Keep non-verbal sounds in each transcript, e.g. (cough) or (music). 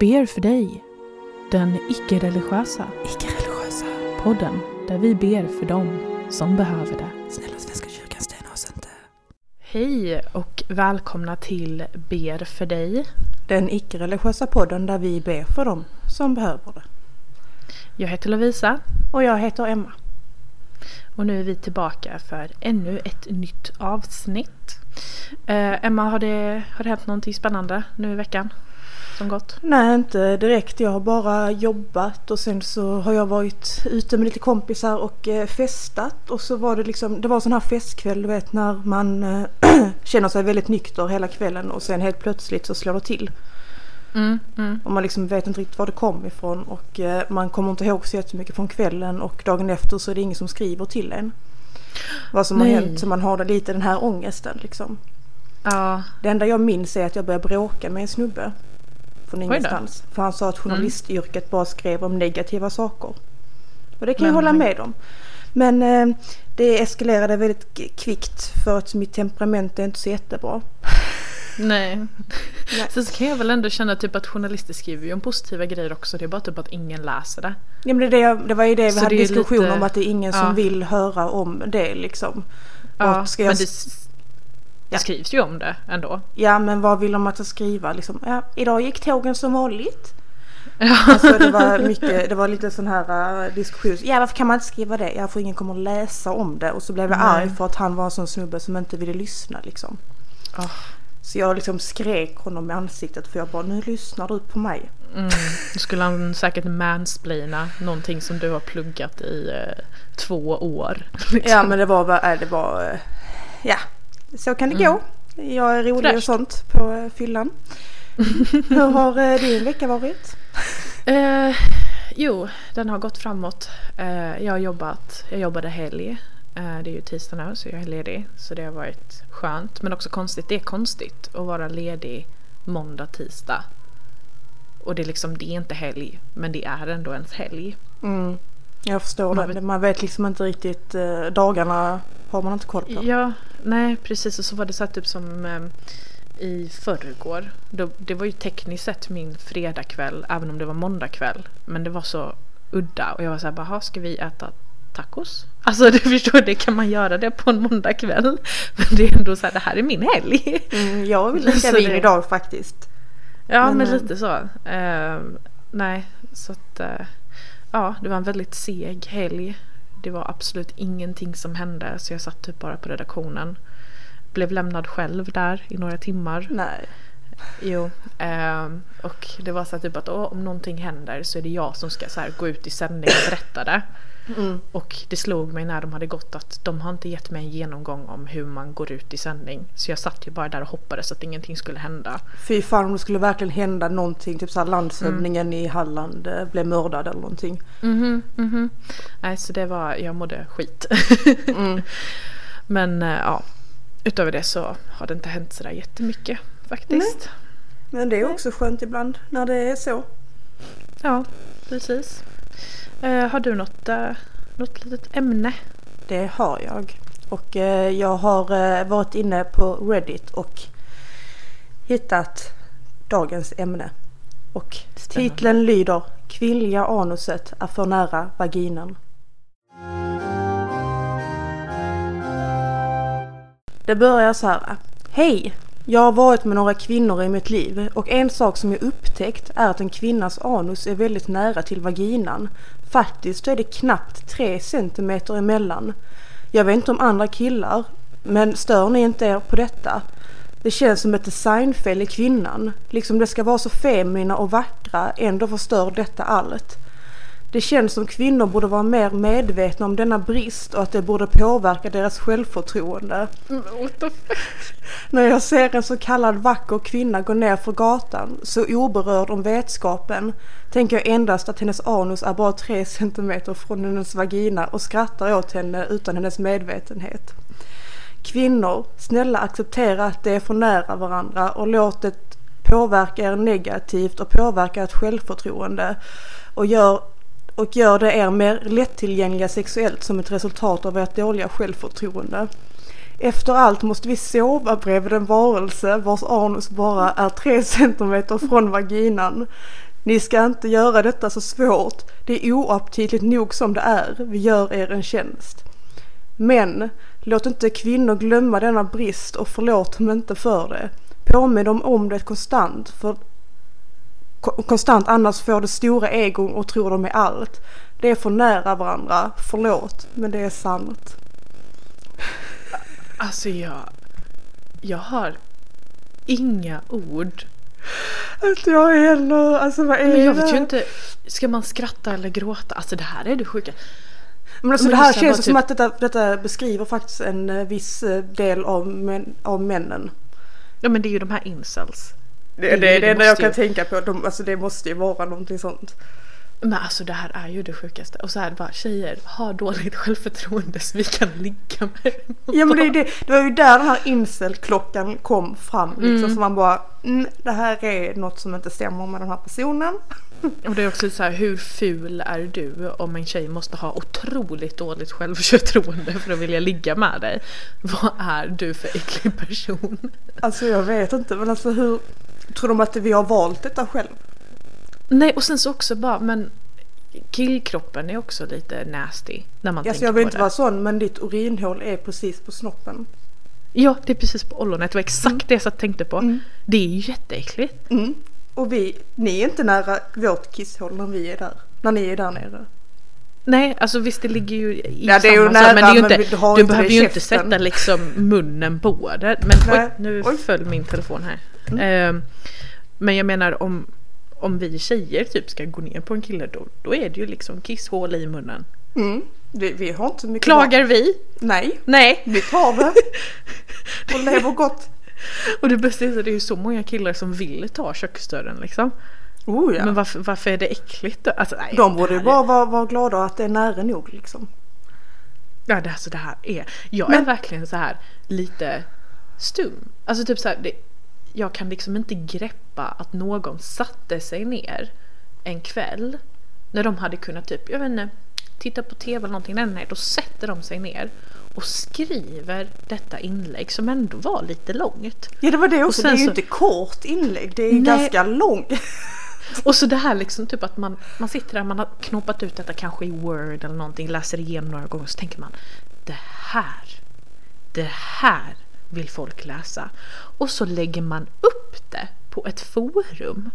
ber för dig, den icke-religiösa Icke-religiösa. podden där vi ber för dem som behöver det. Snälla Svenska kyrkan, stäna oss inte. Hej och välkomna till Ber för dig. Den icke-religiösa podden där vi ber för dem som behöver det. Jag heter Lovisa Och jag heter Emma. och nu är vi tillbaka för ännu ett nytt avsnitt. Eh, Emma, har det, har det hänt någonting spännande nu i veckan som gått? Nej, inte direkt. Jag har bara jobbat och sen så har jag varit ute med lite kompisar och eh, festat. Och så var det liksom, det var sån här festkväll du vet när man eh, (clears throat) känner sig väldigt nykter hela kvällen och sen helt plötsligt så slår det till. Mm, mm. Och man liksom vet inte riktigt var det kom ifrån och eh, man kommer inte ihåg så jättemycket från kvällen och dagen efter så är det ingen som skriver till en. Vad som Nej. har hänt så man har lite den här ångesten liksom. Ja, Det enda jag minns är att jag började bråka med en snubbe. Från ingenstans. För han sa att journalistyrket bara skrev om negativa saker. Och det kan jag Men hålla han- med om. Men eh, det eskalerade väldigt kvickt för att mitt temperament är inte så jättebra. (laughs) nej. Nej. Sen så kan jag väl ändå känna typ att journalister skriver ju om positiva grejer också. Det är bara typ att ingen läser det. Ja, men det, det, jag- det var ju det vi Så hade diskussion lite- om att det är ingen ja. som vill höra om det liksom. Ja, ska jag men det Ja. skrivs ju om det ändå. Ja men vad vill de att jag skriva liksom? Ja, idag gick tågen som vanligt. Ja. Alltså det var mycket, det var lite sån här uh, diskussion. Ja varför kan man inte skriva det? Ja för ingen kommer att läsa om det. Och så blev jag Nej. arg för att han var en sån snubbe som inte ville lyssna liksom. Ah. Så jag liksom skrek honom i ansiktet för jag bara nu lyssnar du på mig. Mm. Då skulle han säkert mansplaina någonting som du har pluggat i eh, två år. (laughs) liksom. Ja men det var, äh, det var, eh, ja så kan det gå. Jag är rolig och Mm. Fräscht. sånt på eh, fyllan. (laughs) Hur har eh, din vecka varit? Eh, jo, den har gått framåt. Eh, jag har jobbat, jag jobbade helg. Eh, det är ju tisdag nu så jag är ledig. Så det har varit skönt. Men också konstigt, det är konstigt att vara ledig måndag, tisdag. Och det är liksom, det är inte helg. Men det är ändå ens helg. Mm, jag förstår Man det. vet- Man vet liksom inte riktigt, eh, dagarna har man inte koll på. Ja, nej precis. Och så var det här typ som eh, i förrgår. Då, det var ju tekniskt sett min fredagkväll även om det var måndagkväll. Men det var så udda och jag var så här bara, "Ha, ska vi äta tacos? Alltså (laughs) du förstår, det kan man göra det på en måndagkväll. Men det är ändå så här, det här är min helg. Mm, jag vill (laughs) dricka vin idag faktiskt. Ja Men, men, eh, lite så. Eh, nej, så att eh, ja, det var en väldigt seg helg. Det var absolut ingenting som hände så jag satt typ bara på redaktionen. Blev lämnad själv där i några timmar. Nej. Jo, ehm, och det var så här typ att åh, om någonting händer så är det jag som ska så här, gå ut i sändning och berätta det. Mm. Och det slog mig när de hade gått att de har inte gett mig en genomgång om hur man går ut i sändning. Så jag satt ju bara där och hoppades att ingenting skulle hända. Fy fan om det skulle verkligen hända någonting, typ såhär landshövdingen Mm. i Halland eh, blev mördad eller någonting. Mhm, mhm. Nej, så det var, jag mådde skit. Mm. (laughs) Men eh, ja, utöver det så har det inte hänt sådär jättemycket faktiskt. Men det är också skönt ibland när det är så. Ja, precis. Eh, har du något, eh, något litet ämne? Det har jag. Och eh, jag har eh, varit inne på Reddit och hittat dagens ämne. Och Spännande. titeln lyder Kvinnliga anuset är för nära vaginan. Det börjar så här. Hej! Jag har varit med några kvinnor i mitt liv och en sak som jag upptäckt är att en kvinnas anus är väldigt nära till vaginan. Faktiskt så är det knappt 3 centimeter emellan. Jag vet inte om andra killar, men stör ni inte er på detta? Det känns som ett designfel i kvinnan. Liksom det ska vara så feminina och vackra, ändå förstör detta allt. Det känns som kvinnor borde vara mer medvetna om denna brist och att det borde påverka deras självförtroende. När jag ser en så kallad vacker kvinna gå ner för gatan, så oberörd om vetskapen, tänker jag endast att hennes anus är bara tre centimeter från hennes vagina och skrattar åt henne utan hennes medvetenhet. Kvinnor, snälla acceptera att det är för nära varandra och låt det påverka er negativt och påverka ert självförtroende och gör, och gör det er mer lättillgängliga sexuellt som ett resultat av ert dåliga självförtroende. Efter allt måste vi sova bredvid en varelse vars anus bara är 3 centimeter från vaginan. Ni ska inte göra detta så svårt. Det är oaptitligt nog som det är. Vi gör er en tjänst. Men låt inte kvinnor glömma denna brist och förlåt dem inte för det. Påminn dem om det konstant. För konstant annars får de stora egon och tror de är allt. Det är för nära varandra. Förlåt, men det är sant. Alltså jag... Jag har inga ord. Inte jag heller. Alltså vad är Men jag det? vet ju inte. Ska man skratta eller gråta? Alltså det här är det sjuka. Men alltså Men det här det känns var som typ- att detta, detta beskriver faktiskt en eh, viss eh, del av, män, av männen. Ja men det är ju de här incels. Det, Det- är det enda jag kan ju- tänka på. De, alltså det måste ju vara någonting sånt. Men alltså det här är ju det sjukaste. Och så är det bara tjejer har dåligt självförtroende så vi kan ligga med. Ja men det, är det, det var ju där den här incel-klockan kom fram. Liksom, Mm. Så man bara, mm, det här är något som inte stämmer med den här personen. (laughs) Och det är också så här, hur ful är du om en tjej måste ha otroligt dåligt självförtroende för att vilja ligga med dig? Vad är du för äcklig person? Alltså jag vet inte men alltså hur, tror de att vi har valt detta själv? Nej och sen så också bara, men killkroppen är också lite nasty när man Alltså tänker jag vill på inte det. vara sån men ditt urinhål är precis på snoppen. Ja, det är precis på ollonet. Det var exakt det jag satt tänkte på. Mm. Det är ju jätteäckligt. Mm. Och vi, ni är inte nära vårt kisshål när vi är där. När ni är där nere. Nej, alltså visst det ligger ju i Ja, det är ju samma nära, men det är ju men inte, du du inte det behöver ju inte sätta liksom munnen på det. Men Nej. oj, nu Oj. föll min telefon här. Ehm, men jag menar om, om vi tjejer typ ska gå ner på en kille då, då är det ju liksom kisshål i munnen. Mm. Vi, vi har inte så mycket Klagar vi? val. Nej, Nej! vi tar det. (laughs) Och lever gott. Och det bästa är att det är ju så många killar som vill ta köksdörren liksom. Oh ja. Men varför, varför är det äckligt då? Alltså, nej, De borde ju bara vara, vara glada att det är nära nog liksom. Ja, det, alltså det här är... Jag Men- är verkligen så här lite stum. Alltså typ så här, det, jag kan liksom inte greppa att någon satte sig ner en kväll när de hade kunnat typ, jag vet inte, titta på tv eller någonting. Nej, nej, då sätter de sig ner och skriver detta inlägg som ändå var lite långt. Ja det var det också, sen det är ju så- inte kort inlägg, det är Nej. ganska långt. Och så det här liksom typ att man, man sitter där, man har knoppat ut detta kanske i Word eller någonting, läser igenom några gånger så tänker man det här, det här vill folk läsa. Och så lägger man upp det på ett forum.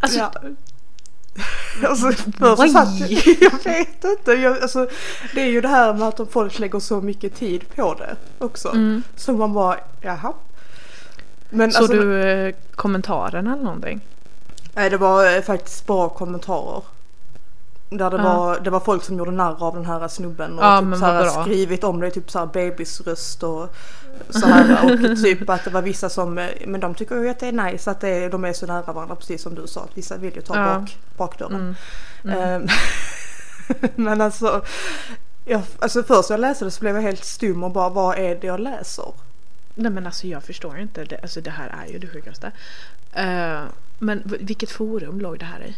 Alltså, Ja. (laughs) Alltså, först satt (laughs) jag, vet inte. Jag, alltså, det är ju det här med att folk lägger så mycket tid på det också. Mm. Så man bara, jaha. Men såg alltså, du eh, kommentaren eller någonting? nej, det var eh, faktiskt bra kommentarer. Där det, Ja. var, det var folk som gjorde narr av den här snubben och Ja, typ så här skrivit om det, typ så här bebisröst och så här. (laughs) Och typ att det var vissa som, men de tycker ju att det är nice att det, är- de är så nära varandra precis som du sa. Att vissa vill ju ta Ja. bak, bakdörren. Mm. Mm. Ehm, (laughs) Men alltså, jag, alltså först jag läste det så blev jag helt stum och bara vad är det jag läser? Nej men alltså jag förstår inte, det, alltså det här är ju det sjukaste. Eh, men vilket forum låg det här i?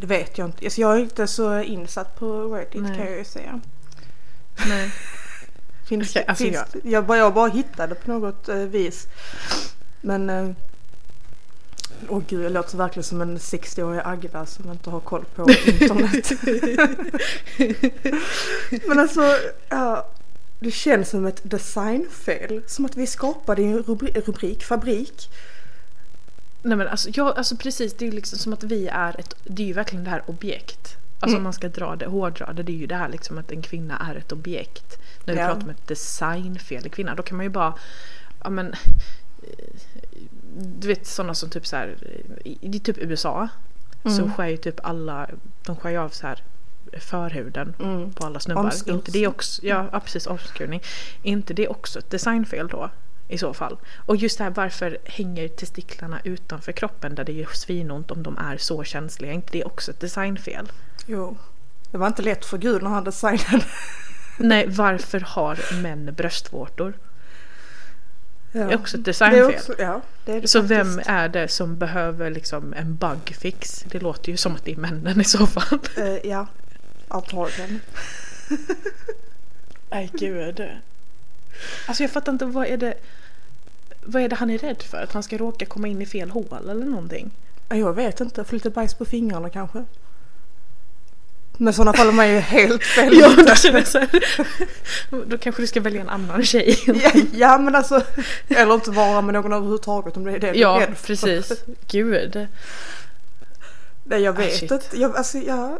Det vet jag inte. Alltså, jag är inte så insatt på Reddit Nej. kan jag ju säga. Nej. (laughs) Finns, Okej, alltså finns, jag... bara, jag bara hittade på något eh, vis. Men eh, Åh gud, jag låter verkligen som en 60-årig Agda som inte har koll på (laughs) internet. (laughs) Men alltså, ja, det känns som ett designfel. Som att vi skapade en rubri- rubrik, fabrik. Nej men alltså, ja, alltså precis, det är liksom som att vi är ett, det är ju verkligen det här objekt. Alltså Mm. om man ska dra det, hårdra det, det är ju det här liksom att en kvinna är ett objekt. När vi Ja. pratar om ett designfel i kvinna, då kan man ju bara, ja men, du vet sådana som typ så här, i, i typ USA, så Mm. skär ju typ alla, de skär ju av så här förhuden Mm. på alla snubbar. Omskursning. Inte det också, ja, ja precis omskurning. Inte det också ett designfel då? I så fall. Och just det här varför hänger testiklarna utanför kroppen där det gör svinont om de är så känsliga? inte det också ett designfel? Jo, det var inte lätt för Gud när han designade. Nej, varför har män bröstvårtor? Ja. Det är också ett är designfel. också, ja, det är det Så faktiskt. vem är det som behöver liksom en bugfix? Det låter ju som att det är männen i så fall. Eh, ja, antagligen. (laughs) Nej gud. Alltså jag fattar inte, vad är det Vad är det han är rädd för? Att han ska råka komma in i fel hål eller någonting? Jag vet inte, få lite bajs på fingrarna kanske. Men i sådana fall är man ju helt (laughs) fel Ja, då känner jag så här, Då kanske du ska välja en annan tjej. (laughs) ja, ja men alltså, eller inte vara med någon överhuvudtaget om det är det du är Ja, för. precis. Gud. Nej jag Ah, vet shit. inte, jag, alltså jag...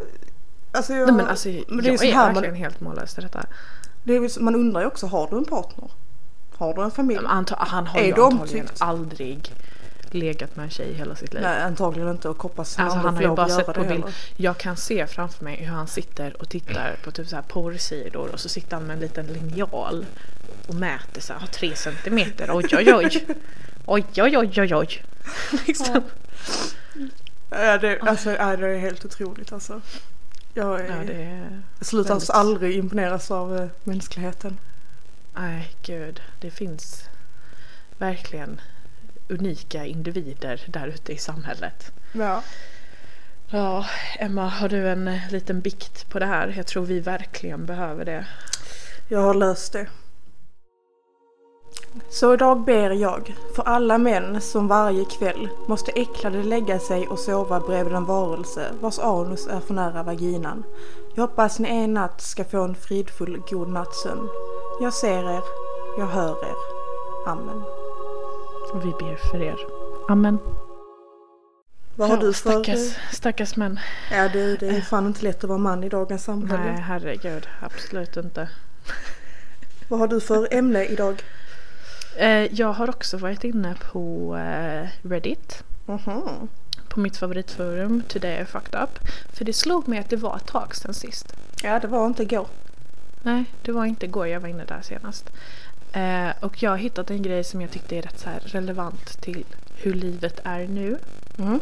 Alltså jag, Nej men alltså men det är jag är här verkligen man, helt mållös i detta. Är, man undrar ju också, har du en partner? Har du en familj? Anta- han har Är ju antagligen omtyckt? aldrig legat med en tjej hela sitt liv. Nej antagligen inte och hoppas Alltså aldrig han har ju bara sett på bild. Jag kan se framför mig hur han sitter och tittar på typ så här porrsidor och så sitter han med en liten linjal och mäter så här, har tre centimeter, oj oj oj. (laughs) Oj oj oj oj oj. liksom. Ja, det, alltså, ja, det är helt otroligt alltså. Jag, är, Ja, är... slutar väldigt- aldrig imponeras av eh, mänskligheten. Nej gud, det finns verkligen unika individer där ute i samhället. Ja. Ja, Emma, har du en liten bikt på det här? Jag tror vi verkligen behöver det. Jag har löst det. Så idag ber jag för alla män som varje kväll måste äcklade lägga sig och sova bredvid en varelse vars anus är för nära vaginan. Jag hoppas ni en natt ska få en fridfull god nattsömn. Jag ser er, jag hör er. Amen. Och vi ber för er. Amen. Vad har Ja, du för... Stackars, stackars män. Ja det, det är fan inte lätt att vara man i dagens samhälle. Nej, herregud. Absolut inte. Vad har du för ämne idag? Eh, jag har också varit inne på eh, Reddit. Mhm. På mitt favoritforum, Today I fucked up. För det slog mig att det var ett tag sedan sist. Ja det var inte igår. Nej, det var inte igår jag var inne där senast. Eh, och jag har hittat en grej som jag tyckte är rätt så relevant till hur livet är nu. Mm.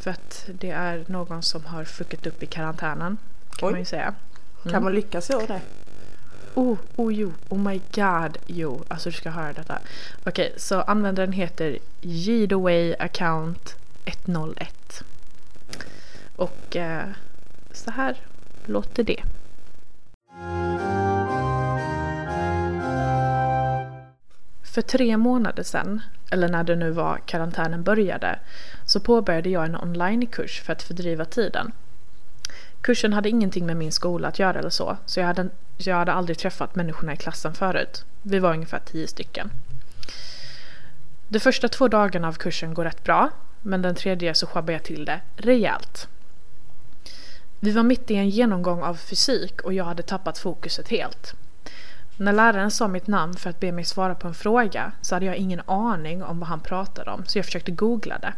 För att det är någon som har fuckat upp i karantänen. Kan Oj. man ju säga. Kan man lyckas göra det? Oh, oh jo, oh my god, jo. Alltså du ska höra detta. Okej, så användaren heter Jidaway account 101. Och eh, så här låter det. För tre månader sedan, eller när det nu var karantänen började, så påbörjade jag en onlinekurs för att fördriva tiden. Kursen hade ingenting med min skola att göra eller så, så jag hade, jag hade aldrig träffat människorna i klassen förut. Vi var ungefär tio stycken. De första två dagarna av kursen går rätt bra, men den tredje så sjabbar jag till det rejält. Vi var mitt i en genomgång av fysik och jag hade tappat fokuset helt. När läraren sa mitt namn för att be mig svara på en fråga så hade jag ingen aning om vad han pratade om, så jag försökte googla det.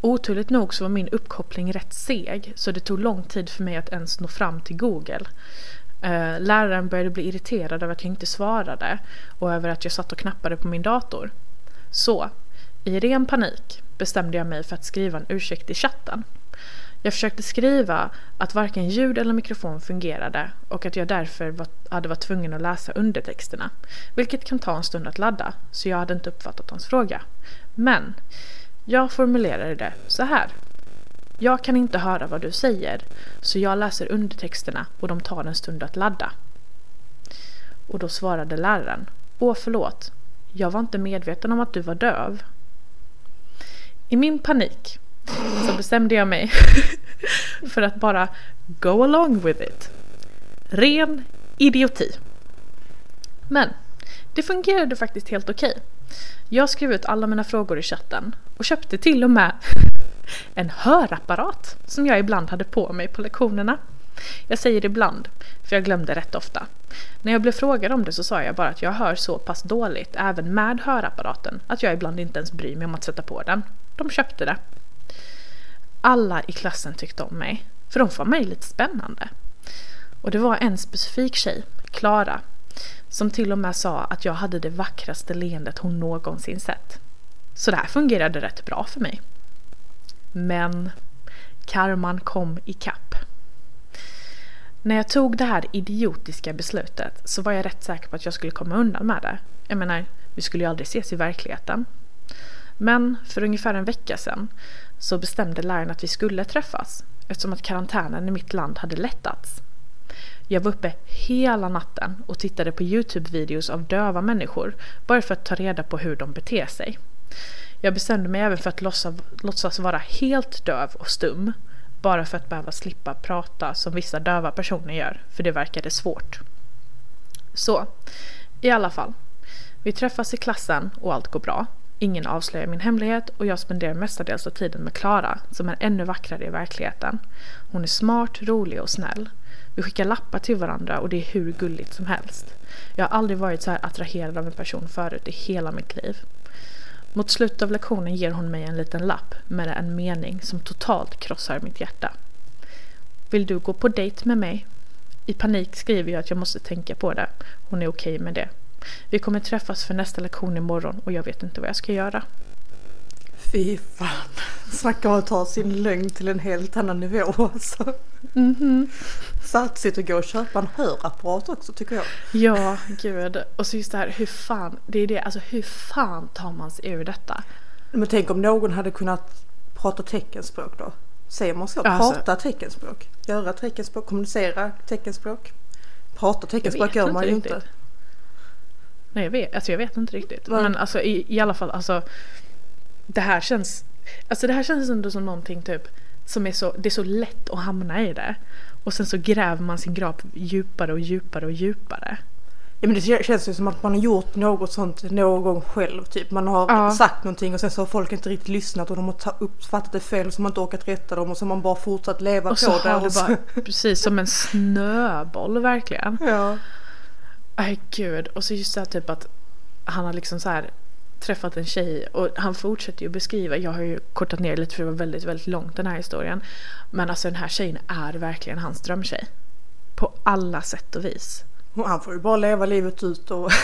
Oturligt nog så var min uppkoppling rätt seg så det tog lång tid för mig att ens nå fram till Google. Eh, läraren började bli irriterad över att jag inte svarade och över att jag satt och knappade på min dator. Så, i ren panik bestämde jag mig för att skriva en ursäkt i chatten. Jag försökte skriva att varken ljud eller mikrofon fungerade och att jag därför var, hade varit tvungen att läsa undertexterna. Vilket kan ta en stund att ladda, så jag hade inte uppfattat hans fråga. Men jag formulerade det så här. Jag kan inte höra vad du säger, så jag läser undertexterna och de tar en stund att ladda. Och då svarade läraren. Åh förlåt, jag var inte medveten om att du var döv. I min panik så bestämde jag mig (laughs) för att bara go along with it. Ren idioti. Men det fungerade faktiskt helt okej. Jag skrev ut alla mina frågor i chatten och köpte till och med (laughs) en hörapparat som jag ibland hade på mig på lektionerna. Jag säger ibland, för jag glömde rätt ofta. När jag blev frågad om det så sa jag bara att jag hör så pass dåligt även med hörapparaten att jag ibland inte ens bryr mig om att sätta på den. De köpte det. Alla i klassen tyckte om mig, för de fann mig lite spännande. Och det var en specifik tjej, Klara, som till och med sa att jag hade det vackraste leendet hon någonsin sett. Så det här fungerade rätt bra för mig. Men karman kom ikapp. När jag tog det här idiotiska beslutet så var jag rätt säker på att jag skulle komma undan med det. Jag menar, vi skulle ju aldrig ses i verkligheten. Men för ungefär en vecka sedan så bestämde läraren att vi skulle träffas eftersom att karantänen i mitt land hade lättats. Jag var uppe hela natten och tittade på Youtube-videos av döva människor bara för att ta reda på hur de beter sig. Jag bestämde mig även för att låtsas, låtsas vara helt döv och stum. Bara för att behöva slippa prata som vissa döva personer gör, för det verkade svårt. Så, i alla fall. Vi träffas i klassen och allt går bra. Ingen avslöjar min hemlighet och jag spenderar mestadels av tiden med Klara som är ännu vackrare i verkligheten. Hon är smart, rolig och snäll. Vi skickar lappar till varandra och det är hur gulligt som helst. Jag har aldrig varit så här attraherad av en person förut i hela mitt liv. Mot slutet av lektionen ger hon mig en liten lapp med en mening som totalt krossar mitt hjärta. Vill du gå på dejt med mig? I panik skriver jag att jag måste tänka på det. Hon är okej okay med det. Vi kommer träffas för nästa lektion imorgon och jag vet inte vad jag ska göra. Fy fan. Snacka om att ta sin lögn till en helt annan nivå alltså. Mm -hmm. Satsigt att gå och köpa en hörapparat också tycker jag. Ja, gud. Och så just det här hur fan, det är det, alltså hur fan tar man sig ur detta? Men tänk om någon hade kunnat prata teckenspråk då? Säger man så? Alltså, prata teckenspråk? Göra teckenspråk? Kommunicera teckenspråk? Prata teckenspråk gör man ju inte. Nej jag vet, alltså jag vet inte riktigt. Men, Men alltså i, i alla fall alltså. Det här känns, alltså det här känns ändå som någonting typ som är så, det är så lätt att hamna i det. Och sen så gräver man sin grav djupare och djupare och djupare. Ja men det känns ju som att man har gjort något sånt någon gång själv. Typ man har ja. sagt någonting och sen så har folk inte riktigt lyssnat och de har uppfattat det fel så man inte orkat rätta dem och så har man bara fortsatt leva och på så det. Har det bara, precis som en snöboll verkligen. Ja. Aj gud. Och så just det här typ att han har liksom så här träffat en tjej och han fortsätter ju beskriva, jag har ju kortat ner lite för det var väldigt, väldigt långt den här historien. Men alltså den här tjejen är verkligen hans drömtjej. På alla sätt och vis. Och han får ju bara leva livet ut och... (laughs)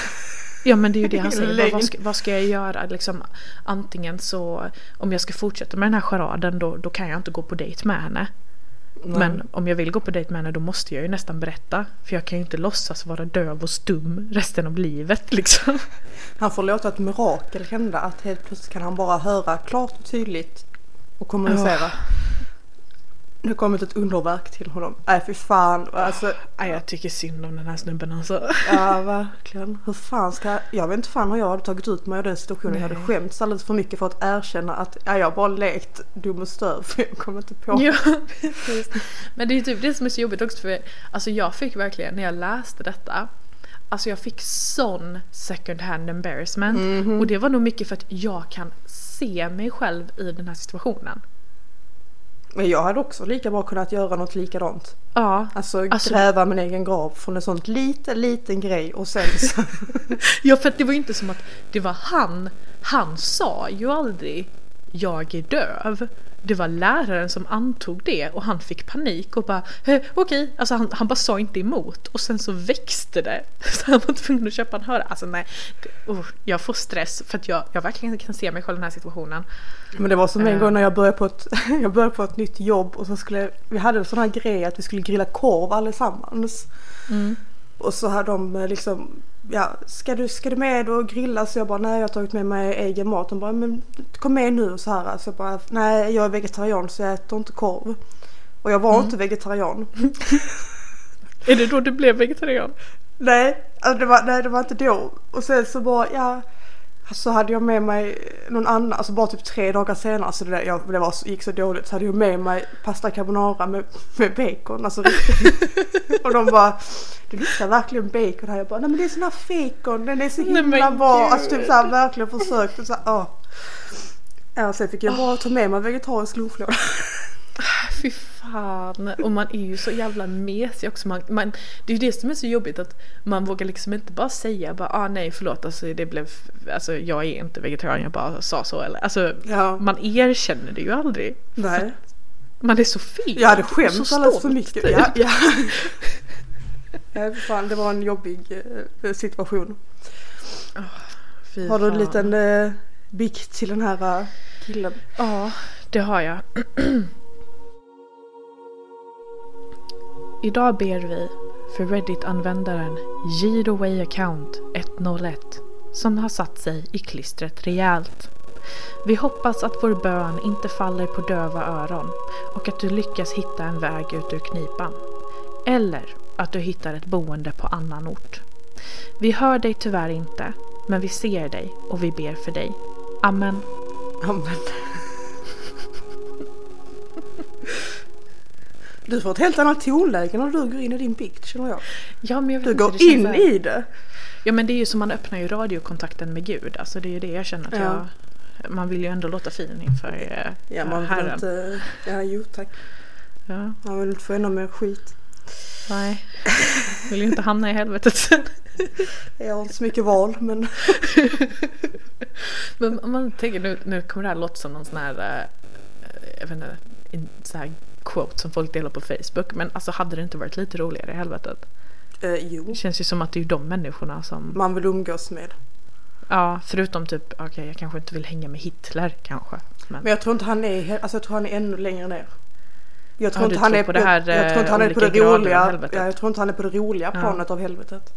Ja men det är ju det han säger, vad, ska, vad ska jag göra? Liksom, antingen så, om jag ska fortsätta med den här charaden då, då kan jag inte gå på dejt med henne. Nej. Men om jag vill gå på dejt med henne då måste jag ju nästan berätta. För jag kan ju inte låtsas vara döv och stum resten av livet liksom. (laughs) Han får låta ett mirakel hända. Att helt plötsligt kan han bara höra klart och tydligt och kommunicera. Oh nu kommit ett underverk till honom. Nej fy fan. Alltså, Nej, jag tycker synd om den här snubben alltså. Ja verkligen. Hur fan ska jag, jag vet inte fan hur jag hade tagit ut mig ur den situationen. Nej. Jag hade skämts alldeles för mycket för att erkänna att ja, jag bara lekt dum och stöv för jag kommer inte på. Ja, precis. Men det är typ det som är så jobbigt också för alltså jag fick verkligen när jag läste detta Alltså jag fick sån second hand embarrassment. Mm -hmm. Och det var nog mycket för att jag kan se mig själv i den här situationen. Men jag hade också lika bra kunnat göra något likadant. Ja. Alltså, alltså gräva min egen grav från en sån liten, liten grej och sen så... (laughs) ja för att det var ju inte som att det var han. Han sa ju aldrig jag är döv det var läraren som antog det och han fick panik och bara okej, okay. alltså han, han bara sa inte emot och sen så växte det. (laughs) Så han var tvungen att köpa en hörare. Alltså nej, det, oh, jag får stress för att jag, jag verkligen kan se mig själv i den här situationen. Men det var som en uh. gång när jag började på ett, (laughs) jag började på ett nytt jobb och så skulle, vi hade en sån här grej att vi skulle grilla korv allesammans. Mm. Och så hade de eh, liksom, ja, ska du, ska du med och grilla? Så jag bara, nej jag har tagit med mig egen mat. De bara, men kom med nu och så här. Så jag bara, nej jag är vegetarian så jag äter inte korv. Och jag var mm. inte vegetarian. (laughs) är det då du blev vegetarian? Nej, alltså det var, nej det var inte då. Och sen så bara, ja så hade jag med mig någon annan, alltså bara typ tre dagar senare så det, där, jag, det var, gick så dåligt så hade jag med mig pasta carbonara med, med bacon. Alltså, och de bara, du luktar verkligen bacon här. Jag bara, nej men det är sån här fejkon, den är så himla nej, bra. Alltså typ såhär verkligen försökt. Så här, oh. Ja, sen fick jag bara ta med mig vegetarisk grovlåda. Fan. Och man är ju så jävla mesig också. Man, man, det är ju det som är så jobbigt att man vågar liksom inte bara säga bara ah nej förlåt alltså det blev alltså jag är inte vegetarian jag bara sa så eller alltså ja. man erkänner det ju aldrig. Nej. Man är så fel. Jag hade skämts alldeles för mycket. Typ. Ja, ja. (laughs) ja, fan det var en jobbig eh, situation. Oh, har du en liten eh, bikt till den här uh, killen? Ja, det har jag. (clears throat) Idag ber vi för Reddit-användaren Giroway Account 101 som har satt sig i klistret rejält. Vi hoppas att vår bön inte faller på döva öron och att du lyckas hitta en väg ut ur knipan. Eller att du hittar ett boende på annan ort. Vi hör dig tyvärr inte, men vi ser dig och vi ber för dig. Amen. Amen. Du får ett helt annat tonläge när du går in i din bikt känner jag. Ja, men jag vet Du går in så här- i det. Ja men det är ju som man öppnar ju radiokontakten med Gud. Alltså det är ju det jag känner att Ja. jag... Man vill ju ändå låta fin inför eh, Ja, man vill Herren. inte... Ja, jo tack. Ja, Man vill inte få ännu mer skit. nej. Vill ju inte hamna i helvetet sen. (laughs) Jag har inte så mycket val, men... (laughs) Men om man tänker nu, nu kommer det här låta som någon sån här, eh, jag vet inte, sån här quote som folk delar på Facebook. Men alltså hade det inte varit lite roligare i helvetet? Eh, jo. Det känns ju som att det är de människorna som, Man vill umgås med. ja förutom typ, okej jag kanske inte vill hänga med Hitler kanske. Men, Men jag tror inte han är... Alltså jag tror han är ännu längre ner. Jag tror Ja, inte han är på det här, jag, jag tror inte han eh, är på det roliga. Ja, jag tror inte han är på det roliga Ja. planet av helvetet.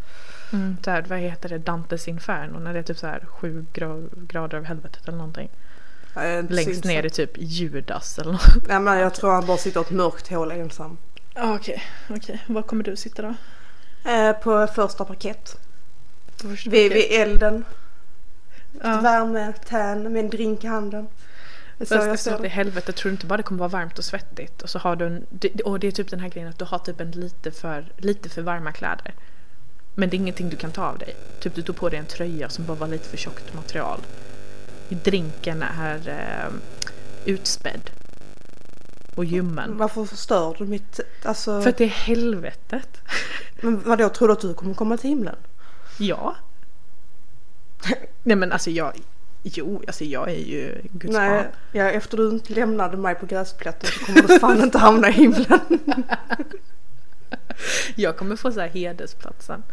mm, där, vad heter det, Dantes Inferno när det är typ så här sju gra- grader av helvetet eller någonting. Så Längst ner i typ Judas eller något. Ja, men jag tror han bara sitter i ett mörkt hål ensam. Ja okej, okej. Var kommer du sitta då? Eh, på första parkett. På första Vid, parkett? vid elden. Ja. Värme, tän med en drink i handen. Så jag i helvetet tror du inte bara det kommer vara varmt och svettigt och så har du en, det- och det är typ den här grejen att du har typ en lite för, lite för varma kläder. Men det är ingenting du kan ta av dig. Typ du tog på dig en tröja som bara var lite för tjockt material. Drinken är eh, utspädd. Och ljummen. Varför förstör du mitt... Alltså... För att det är helvetet. (laughs) Men vadå, tror du att du kommer komma till himlen? Ja. Nej men alltså jag, jo alltså jag är ju Guds Nej, barn. ja, efter du inte lämnade mig på gräsplätten så kommer du fan inte hamna i himlen. (laughs) Jag kommer få så här hedersplatsen.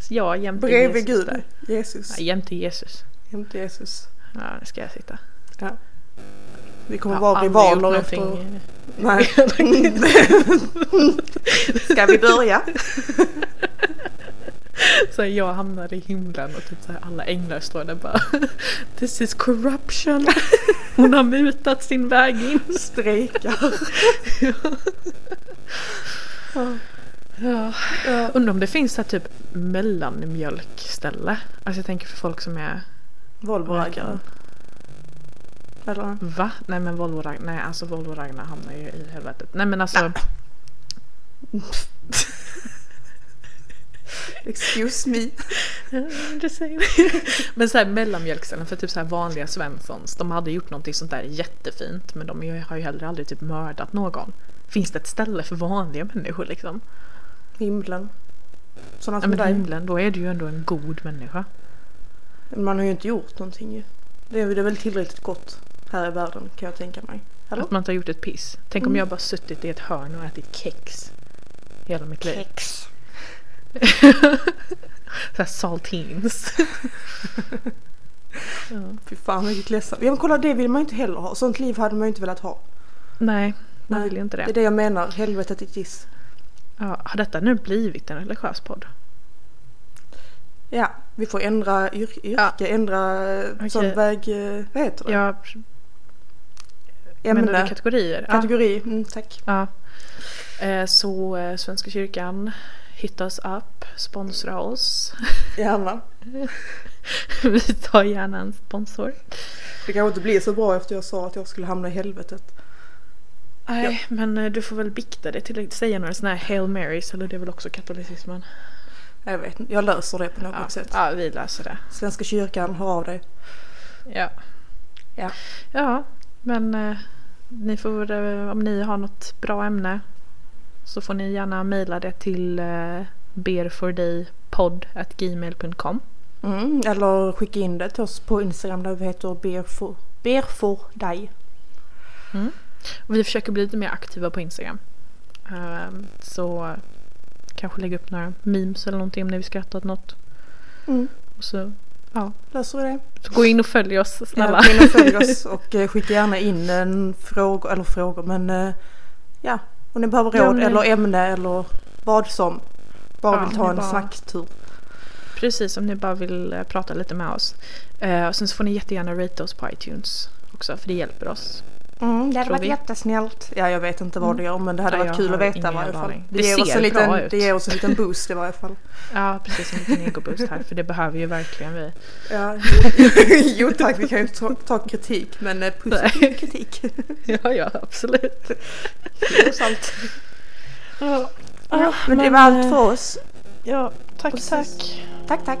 Så jag jämte Bredvid Jesus Gud. där. Jesus. Ja, jämte Jesus. Jämte Jesus. Ja, det ska jag sitta. Ja. Vi kommer aldrig rivaler gjort efter... (laughs) Nej. Ska vi börja? (laughs) Så jag hamnar i himlen och typ så alla änglar står där bara (laughs) This is corruption. Hon har mutat sin väg in. Strejkar. Ja. Ja. Undrar om det finns så här typ mellanmjölkställe. Alltså jag tänker för folk som är Volvo-raggare. Eller? Va? Nej men Volvo Ragnar, nej alltså Volvo Ragnar hamnar ju i helvetet. Nej men alltså. (laughs) Excuse me. (laughs) Men så här mellanmjölkställen för typ så här vanliga Svenssons. De hade gjort någonting sånt där jättefint men de har ju heller aldrig typ mördat någon. Finns det ett ställe för vanliga människor liksom? Himlen. Sådana Ja som men dig. himlen, då är du ju ändå en god människa. Man har ju inte gjort någonting ju. Det är, det är väl tillräckligt gott här i världen kan jag tänka mig. Eller? Att man inte har gjort ett piss. Tänk om Mm. jag bara suttit i ett hörn och ätit kex. Hela mitt liv. Kex. (laughs) så här saltines. (laughs) ja. Fy fan vilket ledsamt. Ja men kolla det vill man ju inte heller ha. Sånt liv hade man ju inte velat ha. Nej, man Nej, vill ju inte det. Det är det jag menar. Helvetet it is. Ja, har detta nu blivit en religiös podd? Ja, vi får ändra yr- yrke, Ja. ändra eh, Okej. sån väg... eh, Vad heter det? Ja, menar Ämne. du kategorier? Kategori. Mm, tack. Ja. ja. Eh, Så eh, Svenska kyrkan, hit us up, sponsra oss. Gärna. (laughs) Vi tar gärna en sponsor. Det kanske inte blir så bra efter jag sa att jag skulle hamna i helvetet. Nej, men eh, du får väl bikta det tillräckligt. Säga några sådana här Hail Marys, eller det är väl också katolicismen? Jag vet inte. Jag löser det på något Ja, sätt. ja, vi löser det. Svenska kyrkan, hör av dig. Ja. Ja. Ja, men eh, ni får, eh, om ni har något bra ämne så får ni gärna mejla det till eh, berfordaypodd.gmail.com Mm, eller skicka in det till oss på Instagram där vi heter dig. Och vi försöker bli lite mer aktiva på Instagram. Ehm, så kanske lägga upp några memes eller någonting om när vi åt något. Mm, Och så, ja, löser vi det. så gå in och följ oss snälla. Ja, gå in och följ oss (laughs) och eh, skicka gärna in en fråga, eller frågor men eh, ja, om ni behöver Ja, råd men- eller ämne eller vad som. Bara Ja, vill ta en bara- snacktur. Precis, om ni bara vill eh, prata lite med oss. Och sen så får ni jättegärna rate oss på iTunes också för det hjälper oss. Mm, det hade varit vi. jättesnällt. Ja, jag vet inte vad det gör men det hade Nej, varit kul att veta i varje fall. Det, Det ger oss ser en liten, ut. det ger oss en liten boost i varje fall. (laughs) Ja, precis. En liten egoboost här. För det behöver ju verkligen vi. Ja, (laughs) jo tack, vi kan ju inte ta, ta kritik men eh, positiv kritik. (laughs) Ja, ja, absolut. Det är sant. Ja, Ja, men det var allt för oss. Ja, tack, Precis. tack. Tack, tack.